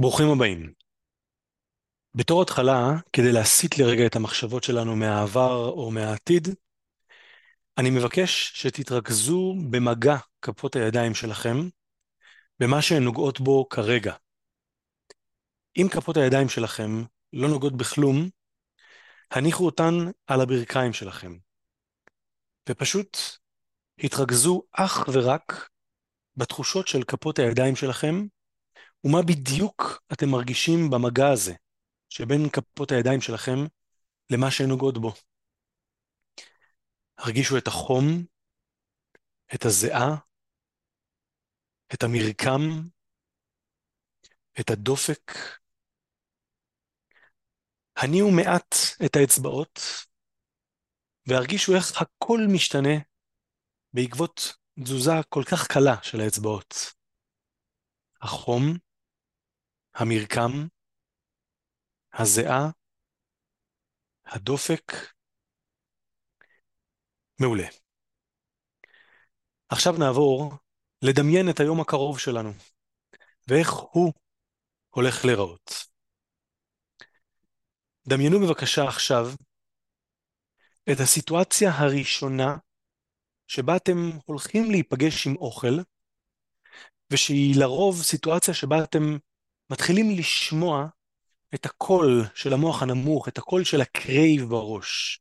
ברוכים הבאים. בתור התחלה, כדי להסיט לרגע את המחשבות שלנו מהעבר או מהעתיד, אני מבקש שתתרכזו במגע כפות הידיים שלכם, במה שהן נוגעות בו כרגע. אם כפות הידיים שלכם לא נוגעות בכלום, הניחו אותן על הברכיים שלכם, ופשוט התרכזו אך ורק בתחושות של כפות הידיים שלכם, ומה בדיוק אתם מרגישים במגע הזה, שבין כפות הידיים שלכם למה שהן נוגעות בו. הרגישו את החום, את הזיעה, את המרקם, את הדופק. הניעו מעט את האצבעות, והרגישו איך הכל משתנה בעקבות תזוזה כל כך קלה של האצבעות. החום, המרקם, הזיעה, הדופק. מעולה. עכשיו נעבור לדמיין את היום הקרוב שלנו, ואיך הוא הולך להיראות. דמיינו בבקשה עכשיו את הסיטואציה הראשונה שבה אתם הולכים להיפגש עם אוכל, ושהיא לרוב סיטואציה שבה אתם מתחילים לשמוע את הקול של המוח הנמוך, את הקול של ה crave בראש.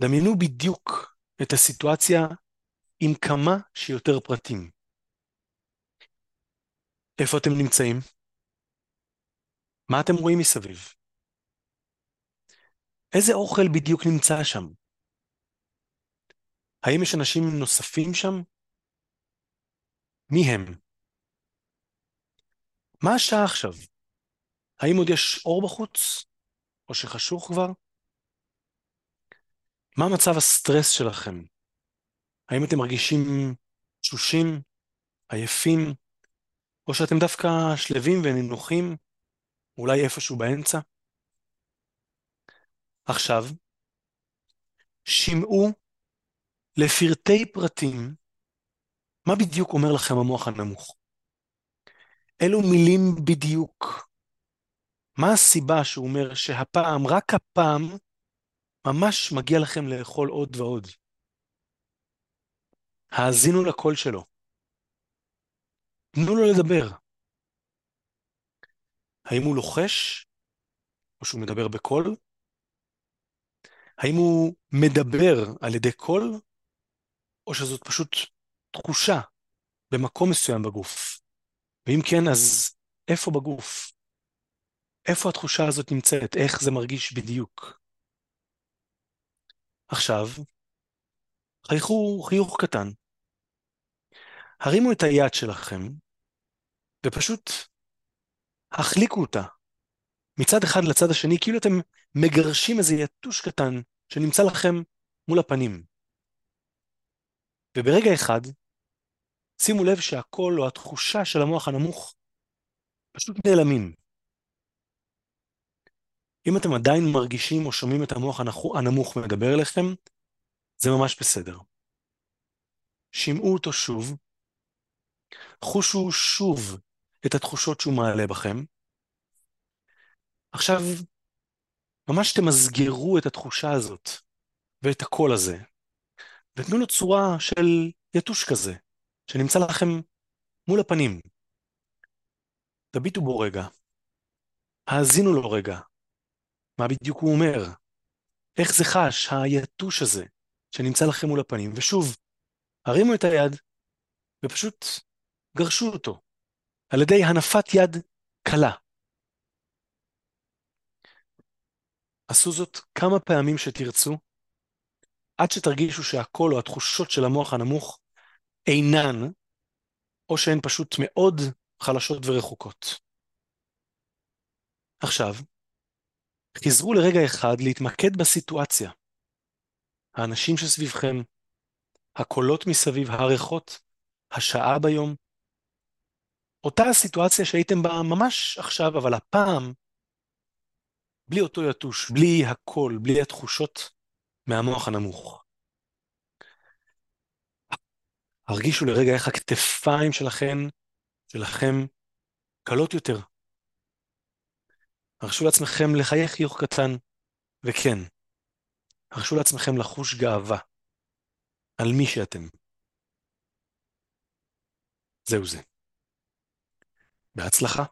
דמיינו בדיוק את הסיטואציה עם כמה שיותר פרטים. איפה אתם נמצאים? מה אתם רואים מסביב? איזה אוכל בדיוק נמצא שם? האם יש אנשים נוספים שם? מי הם? מה השעה עכשיו? האם עוד יש אור בחוץ? או שחשוך כבר? מה מצב הסטרס שלכם? האם אתם מרגישים תשושים, עייפים, או שאתם דווקא שלווים ונינוחים, אולי איפשהו באמצע? עכשיו, שמעו לפרטי פרטים מה בדיוק אומר לכם המוח הנמוך. אילו מילים בדיוק? מה הסיבה שהוא אומר שהפעם, רק הפעם, ממש מגיע לכם לאכול עוד ועוד? האזינו לקול שלו. תנו לו לדבר. האם הוא לוחש, או שהוא מדבר בקול? האם הוא מדבר על ידי קול, או שזאת פשוט תחושה במקום מסוים בגוף? ואם כן, אז איפה בגוף? איפה התחושה הזאת נמצאת? איך זה מרגיש בדיוק? עכשיו, חייכו חיוך קטן. הרימו את היד שלכם, ופשוט החליקו אותה מצד אחד לצד השני, כאילו אתם מגרשים איזה יתוש קטן שנמצא לכם מול הפנים. וברגע אחד, שימו לב שהקול או התחושה של המוח הנמוך פשוט נעלמים. אם אתם עדיין מרגישים או שומעים את המוח הנמוך מדבר אליכם, זה ממש בסדר. שמעו אותו שוב, חושו שוב את התחושות שהוא מעלה בכם. עכשיו, ממש תמסגרו את התחושה הזאת ואת הקול הזה, ותנו לו צורה של יתוש כזה, שנמצא לכם מול הפנים. תביטו בו רגע, האזינו לו רגע, מה בדיוק הוא אומר? איך זה חש, היתוש הזה, שנמצא לכם מול הפנים? ושוב, הרימו את היד ופשוט גרשו אותו, על ידי הנפת יד קלה. עשו זאת כמה פעמים שתרצו, עד שתרגישו שהקול או התחושות של המוח הנמוך אינן, או שהן פשוט מאוד חלשות ורחוקות. עכשיו, חזרו לרגע אחד להתמקד בסיטואציה. האנשים שסביבכם, הקולות מסביב, הריחות, השעה ביום. אותה הסיטואציה שהייתם בה ממש עכשיו, אבל הפעם, בלי אותו יתוש, בלי הקול, בלי התחושות מהמוח הנמוך. הרגישו לרגע איך הכתפיים שלכם, שלכם, קלות יותר. הרשו לעצמכם לחייך חיוך קטן, וכן, הרשו לעצמכם לחוש גאווה על מי שאתם. זהו זה. בהצלחה.